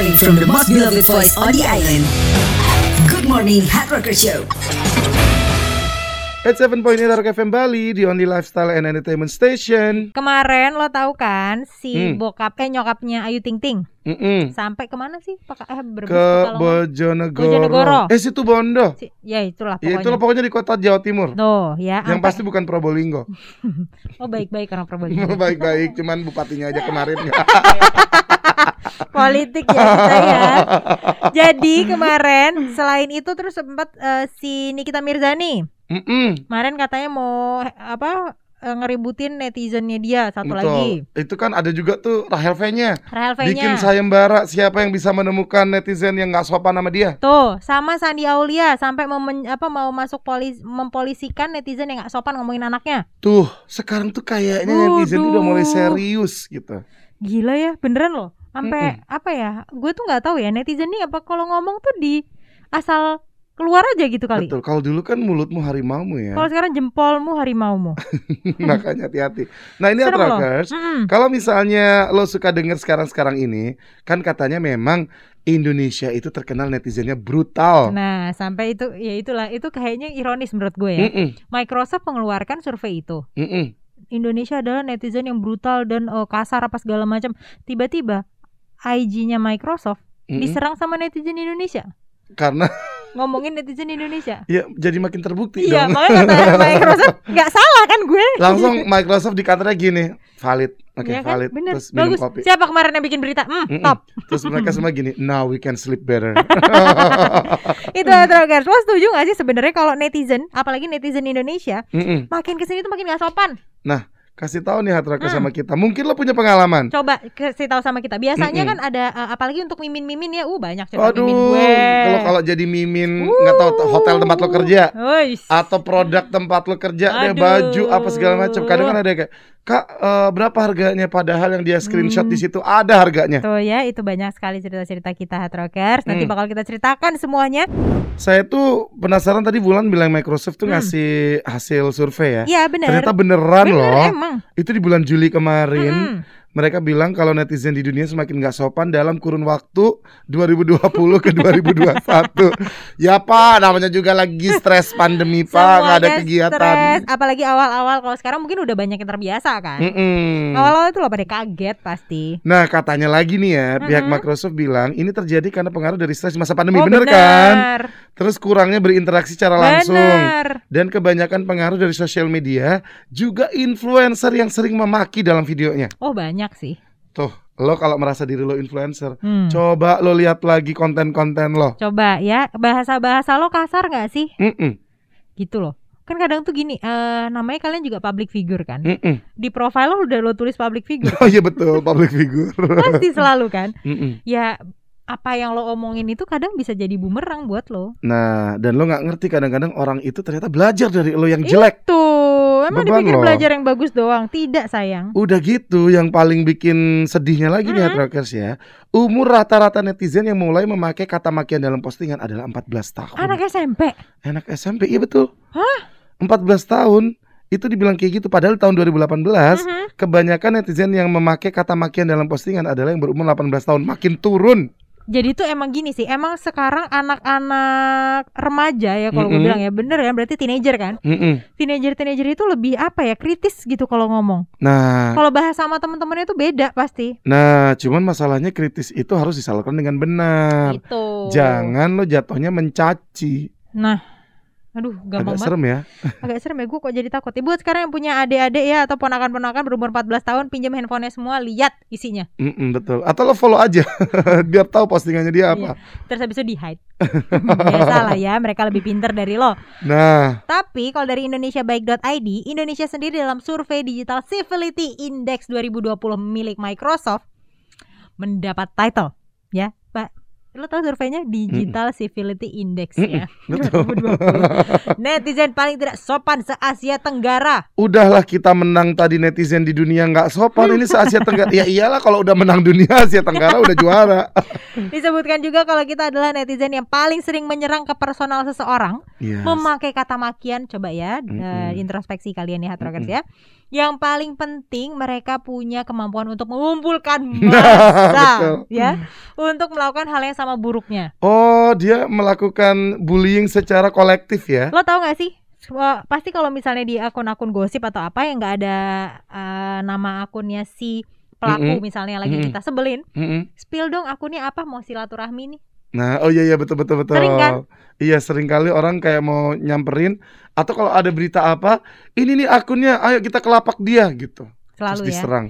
Recording from the most beloved voice on the island. Good morning, Hard Rocker Show. At 7.8 Rock FM Bali, the only lifestyle and entertainment station. Kemarin lo tahu kan si Hmm. bokap eh nyokapnya Ayu Ting Ting Mm-mm. sampai ke mana sih? Peka, eh Brebes, Ke. Bojonegoro. Bojonegoro. Eh situ Bondo. Si- ya itulah Ya pokoknya. itulah pokoknya di kota Jawa Timur. Tuh ya. Yang sampai- pasti bukan Probolinggo. Oh baik-baik orang Probolinggo. Baik-baik, cuman bupatinya aja kemarin. Politik ya kita ya. Jadi kemarin selain itu terus sempat eh, si Nikita Mirzani Mm-mm. kemarin katanya mau apa eh, ngeributin netizennya dia satu Betul. lagi. Itu kan ada juga tuh Rahel V-nya. Rahel Bikin V-nya. sayembara siapa yang bisa menemukan netizen yang nggak sopan sama dia. Tuh, sama Sandi Aulia sampai memen- apa mau masuk polis mempolisikan netizen yang nggak sopan ngomongin anaknya. Tuh, sekarang tuh kayaknya netizen tuh udah mulai serius gitu. Gila ya, beneran loh. Sampai apa ya? Gue tuh nggak tahu ya netizen nih apa kalau ngomong tuh di asal keluar aja gitu kali. Betul. Kalau dulu kan mulutmu harimaumu ya. Kalau sekarang jempolmu harimaumu. Makanya hati-hati. Nah, ini. Atrakers. Mm-mm. Kalau misalnya lo suka denger sekarang-sekarang ini, kan katanya memang Indonesia itu terkenal netizennya brutal. Nah, sampai itu ya itulah itu kayaknya ironis menurut gue ya. Mm-mm, Microsoft mengeluarkan survei itu. mm-mm. Indonesia adalah netizen yang brutal dan eh, kasar apa segala macam. Tiba-tiba IG-nya Microsoft Mm-mm. diserang sama netizen Indonesia. Karena Ngomongin netizen Indonesia. ya jadi makin terbukti Iya, dong. makanya kata Microsoft nggak salah kan gue. Langsung Microsoft di kantornya gini, valid. Oke, Iya kan? valid. Bener. Terus minum Bagus. kopi. Siapa kemarin yang bikin berita? Hmm, Mm-mm. top. Terus mereka semua gini, now we can sleep better. Itu terakhir. Lo setuju gak sih sebenarnya kalau netizen, apalagi netizen Indonesia, Mm-mm. makin ke sini tuh makin gak sopan. Kasih tahu nih Hatraka Hmm. sama kita. Mungkin lo punya pengalaman. Coba kasih tahu sama kita. Biasanya Mm-mm. kan ada uh, apalagi untuk mimin-mimin ya, uh banyak cerita Aduh, mimin gue. kalau kalau jadi mimin nggak tahu hotel tempat lo kerja Wuih. atau produk tempat lo kerja deh baju apa segala macam. Kadang kan ada kayak kak eh, berapa harganya padahal yang dia screenshot Hmm. di situ ada harganya. Tuh ya, itu banyak sekali cerita-cerita kita Hard Rockers. Nanti Hmm. bakal kita ceritakan semuanya. Saya tuh penasaran tadi Bulan bilang Microsoft tuh Hmm. ngasih hasil survei ya. Iya benar. Ternyata beneran Bener, loh. emang. Itu di bulan Juli kemarin. Mm-mm. Mereka bilang kalau netizen di dunia semakin nggak sopan dalam kurun waktu 2020 ke 2021. ya Pak, namanya juga lagi stres pandemi Pak, nggak ada kegiatan. stres. Apalagi awal-awal kalau sekarang mungkin udah banyak yang terbiasa kan. Mm-mm. Awal-awal itu lo pada kaget pasti. Nah katanya lagi nih ya, pihak Mm-mm. Microsoft bilang ini terjadi karena pengaruh dari stres masa pandemi, oh, bener kan? bener. Terus kurangnya berinteraksi secara langsung. Bener. Dan kebanyakan pengaruh dari sosial media juga influencer yang sering memaki dalam videonya. Oh banyak sih. Tuh, lo kalau merasa diri lo influencer, Hmm. coba lo lihat lagi konten-konten lo. Coba ya bahasa-bahasa lo kasar nggak sih? Mm-mm, Gitu loh. Kan kadang tuh gini, eh namanya kalian juga public figure kan. mm-mm. Di profile lo udah lo tulis public figure. Oh iya betul, public figure. Pasti selalu kan. Mm-mm. Ya apa yang lo omongin itu kadang bisa jadi bumerang buat lo. Nah, dan lo nggak ngerti kadang-kadang orang itu ternyata belajar dari lo yang jelek. Tuh, emang Beban dipikir lo. belajar yang bagus doang. Tidak sayang. Udah gitu, yang paling bikin sedihnya lagi nih, Mm-mm. Trackers ya. Umur rata-rata netizen yang mulai memakai kata makian dalam postingan adalah 14 tahun. Anak SMP. Anak SMP, iya betul. Hah? 14 tahun. Itu dibilang kayak gitu padahal tahun 2018 Mhm. kebanyakan netizen yang memakai kata makian dalam postingan adalah yang berumur 18 tahun, makin turun. Jadi tuh emang gini sih, emang sekarang anak-anak remaja ya kalau gue Mm-mm. bilang ya bener ya berarti teenager kan. Mm-mm. Teenager-teenager itu lebih apa ya kritis gitu kalau ngomong. Nah, Kalau bahas sama temen-temennya itu beda pasti. nah, cuman masalahnya kritis itu harus disalurkan dengan benar. Gitu. Jangan lo jatuhnya mencaci. Nah, aduh gampang Agak banget. serem ya. Agak serem ya gue kok jadi takut. Ibu sekarang yang punya adik-adik ya atau ponakan-ponakan berumur 14 tahun pinjam handphonenya semua lihat isinya. Mm-mm, betul. Atau lo follow aja biar tahu postingannya dia apa. Terus habis itu di hide. Biasalah ya, mereka lebih pinter dari lo. Nah, Tapi kalau dari indonesiabaik.id, Indonesia sendiri dalam survei Digital Civility Index 2020 milik Microsoft mendapat title ya. Lo tahu surveinya Digital Civility Index ya. betul. 2020. Netizen paling tidak sopan se-Asia Tenggara. Udahlah kita menang tadi netizen di dunia nggak sopan ini se Asia Tenggara. Ya iyalah kalau udah menang dunia Asia Tenggara udah juara. Disebutkan juga kalau kita adalah netizen yang paling sering menyerang ke personal seseorang, Yes. memakai kata makian. Coba ya, Mm-mm. eh, introspeksi kalian ya, Hard Rockers ya. Yang paling penting mereka punya kemampuan untuk mengumpulkan Betul. massa ya untuk melakukan hal yang sama buruknya. Oh, dia melakukan bullying secara kolektif ya? Lo tau gak sih? Wah, pasti kalau misalnya di akun-akun gosip atau apa yang nggak ada eh, nama akunnya si pelaku Mm-mm. misalnya lagi Mm-mm. kita sebelin, Mm-mm. spill dong akunnya apa mau silaturahmi nih. Nah, oh iya iya betul betul betul. Sering kan? Iya, sering kali orang kayak mau nyamperin atau kalau ada berita apa, ini nih akunnya, ayo kita kelapak dia gitu. Selalu Terus ya. diserang.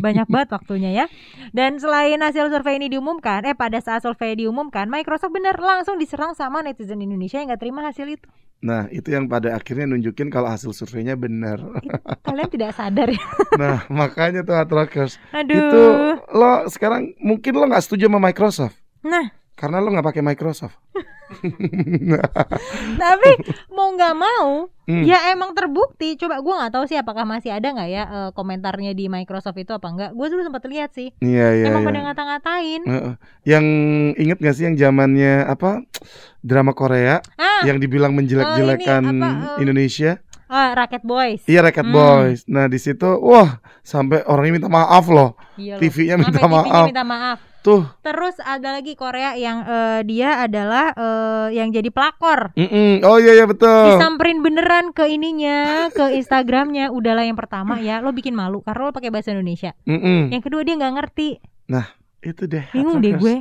Banyak banget waktunya ya. Dan selain hasil survei ini diumumkan, eh pada saat survei diumumkan, Microsoft benar langsung diserang sama netizen Indonesia yang nggak terima hasil itu. Nah, itu yang pada akhirnya nunjukin kalau hasil surveinya benar. Kalian tidak sadar ya? nah, makanya tuh Hard Rockers. Aduh. Itu lo sekarang mungkin lo nggak setuju sama Microsoft Nah, karena lo nggak pakai Microsoft. tapi mau nggak mau, Hmm. ya emang terbukti. Coba gua nggak tahu sih apakah masih ada nggak ya eh, komentarnya di Microsoft itu apa enggak. Gue dulu sempat lihat sih. Iya iya. emang iya. pada ngata-ngatain. Heeh. Yang inget gak sih yang zamannya apa drama Korea Ah, yang dibilang menjelek-jelekan Oh, ini apa, eh, Indonesia? Racket Boys. Iya Racket Hmm. Boys. Nah di situ wah sampai orangnya minta maaf loh. Iya loh. TV-nya minta Sampai TV-nya maaf. minta maaf. Tuh. Terus ada lagi Korea yang eh, dia adalah eh, yang jadi pelakor. Mm-mm. Oh iya iya betul. Disamperin beneran ke ininya, ke Instagramnya. Udahlah yang pertama ya, lo bikin malu karena lo pakai bahasa Indonesia. Mm-mm. Yang kedua dia nggak ngerti. Itu deh. Bingung deh gue.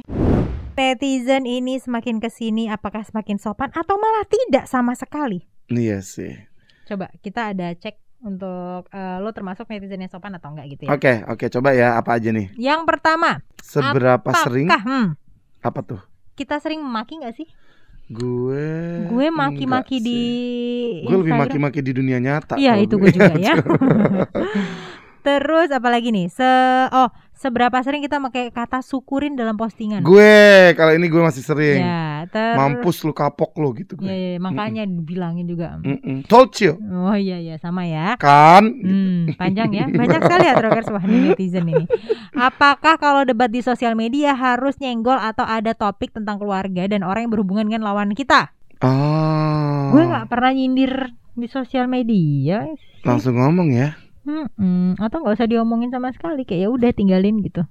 Netizen ini semakin ke sini apakah semakin sopan atau malah tidak sama sekali? Iya sih. Coba kita ada cek untuk eh, lo termasuk netizen yang sopan atau enggak gitu ya. Oke oke coba ya apa aja nih. Yang pertama, Seberapa sering? apakah hmm, Apa tuh? kita sering memaki nggak sih? Gue. gue maki-maki di. Gue lebih maki-maki di dunia nyata. Iya itu gue juga ya. Terus apalagi nih? Se oh seberapa sering kita pakai kata syukurin dalam postingan? gue kalau ini gue masih sering. Ya, ter Mampus lu kapok lu gitu Ya, gue. ya, makanya dibilangin juga. Mm-mm. Told you. Oh iya iya sama ya. Kan? Hmm, panjang ya. Banyak sekali ya Trokers wah ini netizen ini. Apakah kalau debat di sosial media harus nyenggol atau ada topik tentang keluarga dan orang yang berhubungan dengan lawan kita? Ah. Gue nggak pernah nyindir di sosial media. langsung ngomong ya. Hmm, atau nggak usah diomongin sama sekali kayak ya udah tinggalin gitu.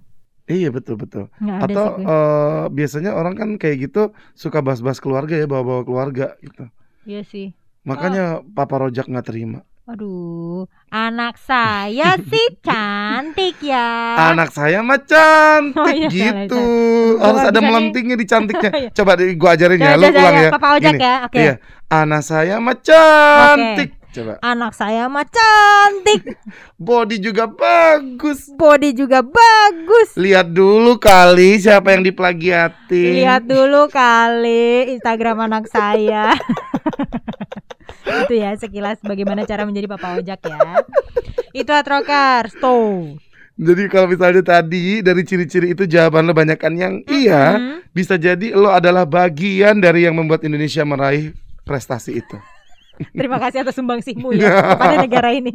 Iya betul betul. Nggak Atau eh, biasanya orang kan kayak gitu suka bahas-bahas keluarga ya, bawa-bawa keluarga gitu. Iya sih. Makanya Papa Rojak nggak terima. Aduh, anak saya sih cantik ya. Anak saya mah cantik Oh, iya, gitu. salah. Harus ada melentingnya di cantiknya. Iya. Coba gua ajarin ya, lu ulang ya. Papa ojek Gini. ya, oke. Iya. Anak saya mah cantik. Coba. Anak saya mah cantik, Body juga bagus. body juga bagus. Lihat dulu kali siapa yang diplagiatin. Lihat dulu kali Instagram anak saya. Itu ya sekilas bagaimana cara menjadi papa ojek ya. Itu atrokers tuh. Jadi kalau misalnya tadi dari ciri-ciri itu jawaban lo banyakan yang iya, Hmm. bisa jadi lo adalah bagian dari yang membuat Indonesia meraih prestasi itu. Terima kasih atas sumbangsihmu ya kepada negara ini.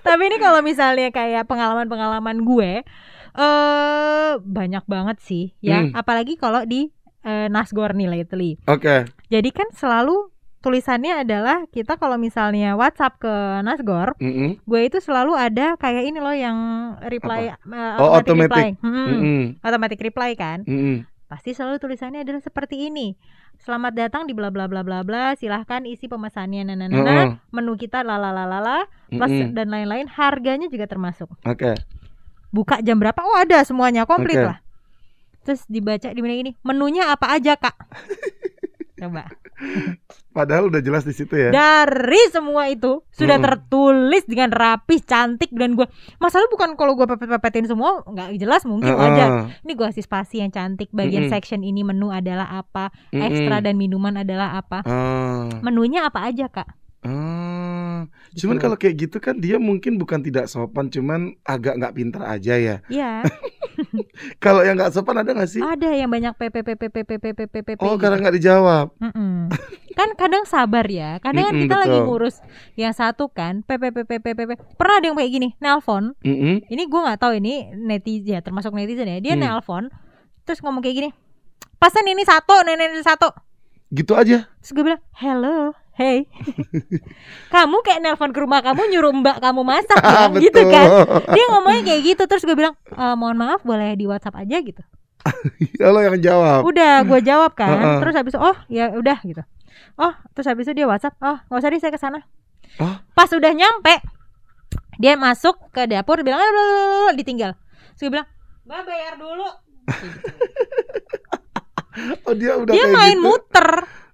Tapi ini kalau misalnya kayak pengalaman-pengalaman gue eh banyak banget sih ya, Hmm. apalagi kalau di eh, Nasgor nih lately. Oke. Jadi kan selalu tulisannya adalah kita kalau misalnya WhatsApp ke Nasgor, Mm-mm. gue itu selalu ada kayak ini loh yang reply eh, Oh, automatic reply. Hmm, Mm-mm. automatic reply kan. Mm-mm. Pasti selalu tulisannya adalah seperti ini. Selamat datang di bla bla bla bla bla. Silahkan isi pemesannya nah, nah, nah. Heeh. Menu kita lalalalala plus Mm-mm. dan lain-lain. Harganya juga termasuk. Oke. Buka jam berapa? Oh ada semuanya komplit Oke. lah. Terus dibaca di mana ini? Menunya apa aja kak? Coba. Padahal udah jelas di situ ya. Dari semua itu sudah Mm-mm. tertulis dengan rapih, cantik dan gue masalah bukan kalau gue pepet-pepetin semua nggak jelas mungkin Heeh. aja. Ini gue kasih spasi yang cantik. Bagian Mm-mm. section ini menu adalah apa, Mm-mm. ekstra dan minuman adalah apa. Ah. Menunya apa aja kak? Cuman Gitu. kalau kayak gitu kan dia mungkin bukan tidak sopan, cuman agak nggak pintar aja ya. Iya, Kalau yang nggak sopan ada nggak sih? ada yang banyak PPPPPPPPPP. Oh, gitu. karena nggak dijawab. Kan kadang sabar ya. Kadang kan kita lagi ngurus yang satu kan PPPPPPP. Pernah ada yang kayak gini, nelpon. Ini gue nggak tahu ini netizen ya, termasuk netizen ya. Dia Hmm. nelpon terus ngomong kayak gini. Pesan ini satu, nenek satu. Gitu aja. Terus gue bilang, "Hello, hey kamu kayak nelpon ke rumah kamu nyuruh mbak kamu masak ya Betul. gitu kan dia ngomongnya kayak gitu terus gue bilang "E, mohon maaf boleh di WhatsApp aja gitu lo yang jawab. udah gue jawab kan Heeh. terus habis itu oh ya udah gitu oh terus habis itu dia WhatsApp oh nggak usah deh saya ke sana Oh. pas udah nyampe dia masuk ke dapur bilang ditinggal terus gue bilang mbak bayar dulu Oh, dia udah dia main gitu. muter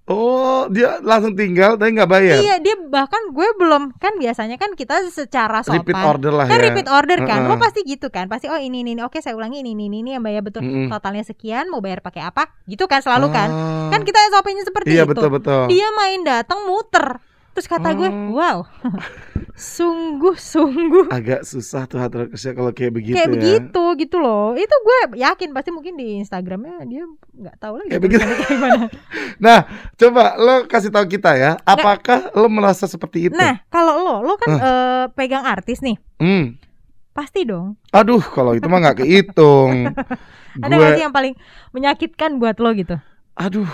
Oh, dia langsung tinggal tapi nggak bayar. iya dia bahkan gue belum kan biasanya kan kita secara sopan Repeat order lah kan ya. repeat order kan Heeh. lo pasti gitu kan pasti oh ini ini, ini. oke saya ulangi ini ini ini, yang bayar betul Mm-mm. totalnya sekian mau bayar pakai apa gitu kan selalu kan Ah. kan kita SOP-nya seperti Iya itu betul betul. dia main datang muter terus kata gue Oh. wow sungguh sungguh Agak susah tuh rockers ya kalau kayak begitu kayak ya. begitu gitu loh itu gue yakin pasti mungkin di Instagramnya dia nggak tahu lagi Kayak begitu. kayak gimana. Nah, coba lo kasih tahu kita ya, apakah lo merasa seperti itu? nah kalau lo lo kan eh, pegang artis nih Hmm. pasti dong Aduh, kalau itu mah nggak kehitung. ada nggak sih Gue, yang paling menyakitkan buat lo gitu aduh,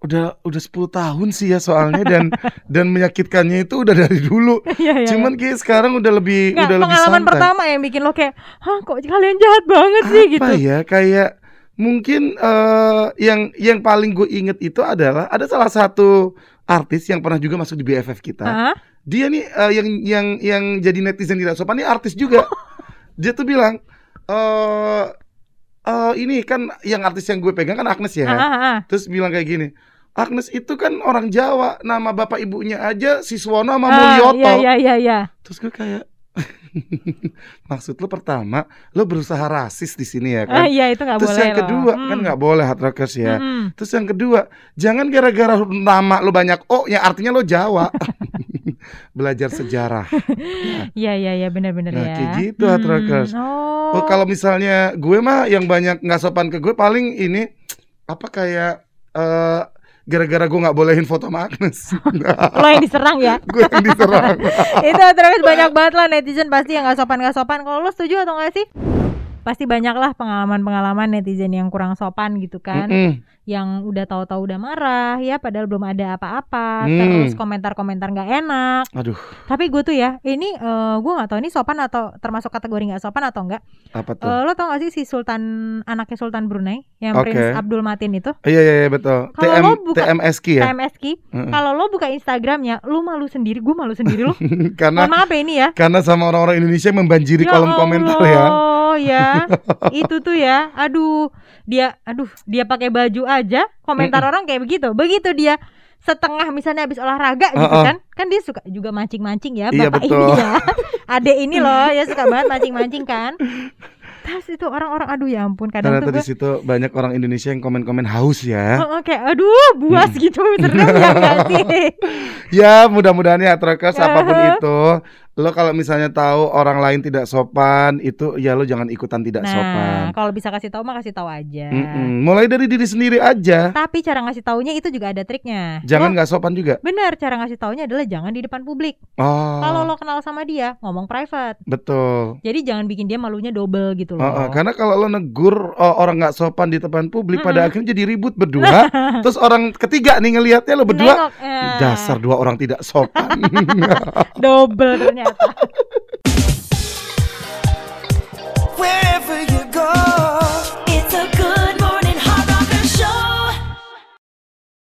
udah udah 10 tahun sih ya soalnya dan dan menyakitkannya itu udah dari dulu. Iya, iya, Cuman kayak sekarang udah lebih Nggak, udah lebih pengalaman santai. pertama yang bikin lo kayak hah kok kalian jahat banget sih Apa gitu ya? Kayak mungkin eh, yang yang paling gue inget itu adalah ada salah satu artis yang pernah juga masuk di BFF kita. Hah? dia nih eh, yang yang yang jadi netizen tidak sopan ini artis juga dia tuh bilang eh eh, ini kan yang artis yang gue pegang kan Agnes ya Ah, ah, ah. terus bilang kayak gini Agnes itu kan orang Jawa nama bapak ibunya aja Siswono sama Ah, Mulyoto iya iya iya iya terus gue kayak maksud lo pertama lo berusaha rasis di sini ya kan ah, iya itu nggak terus boleh yang loh. kedua Hmm. kan nggak boleh hard rockers ya Mm-mm. Terus yang kedua, jangan gara-gara nama lo banyak O ya artinya lo Jawa. Belajar sejarah. Iya iya iya benar-benar Nah, ya. kayak gitu, hard rockers. Oh. Oh, kalau misalnya gue mah yang banyak nggak sopan ke gue paling ini apa kayak eh gara-gara gue nggak bolehin foto sama Agnes. lo yang diserang ya. gue yang diserang. itu terus banyak banget lah netizen pasti yang nggak sopan nggak sopan. Kalau lo setuju atau nggak sih? Pasti banyak lah pengalaman-pengalaman netizen yang kurang sopan gitu kan, Mm-mm. yang udah tahu-tahu udah marah ya, padahal belum ada apa-apa, Hmm. terus komentar-komentar nggak enak. Aduh, Tapi gue tuh ya, ini eh, gue nggak tahu ini sopan atau termasuk kategori nggak sopan atau enggak. apa tuh? Eh, lo tau gak sih si Sultan anaknya Sultan Brunei yang Oke. Prince Abdul Matin itu, Iya iya iya betul. Kalau TM lo buka- TMSK ya. TMSK. Mm-mm. Kalau lo buka Instagramnya, lo malu sendiri, gue malu sendiri lo. karena Mohon maaf ya ini ya. karena sama orang-orang Indonesia membanjiri kolom komentar ya. Ya, itu tuh ya. Aduh, dia, aduh, dia pakai baju aja, komentar orang kayak begitu. Begitu dia setengah misalnya habis olahraga gitu Uh-uh. kan, kan dia suka juga mancing-mancing ya, Iya, bapak betul. ini ya, adek ini loh, ya suka banget mancing-mancing kan. Terus itu orang-orang, aduh ya ampun, kadang Ternyata tuh di situ banyak orang Indonesia yang komen-komen haus ya. Oh, kayak aduh buas gitu serem ya nggak sih Ya mudah-mudahan ya Trackers Ya. apa pun itu Lo kalau misalnya tahu orang lain tidak sopan Itu ya lo jangan ikutan tidak nah sopan. kalau bisa kasih tahu mah kasih taw aja. Mm-mm. Mulai dari diri sendiri aja. Tapi cara ngasih taunya itu juga ada triknya. Jangan nggak sopan juga? Bener cara ngasih taunya adalah jangan di depan publik. Oh. Kalau lo kenal sama dia ngomong private. Betul. Jadi jangan bikin dia malunya double gitu Oh, loh. Oh, Karena kalau lo negur oh, orang nggak sopan di depan publik Pada Mm-mm. akhirnya jadi ribut berdua. Terus orang ketiga nih ngelihatnya lo berdua Nengok, eh, Dasar dua orang tidak sopan. Double ternyata ハハハハ!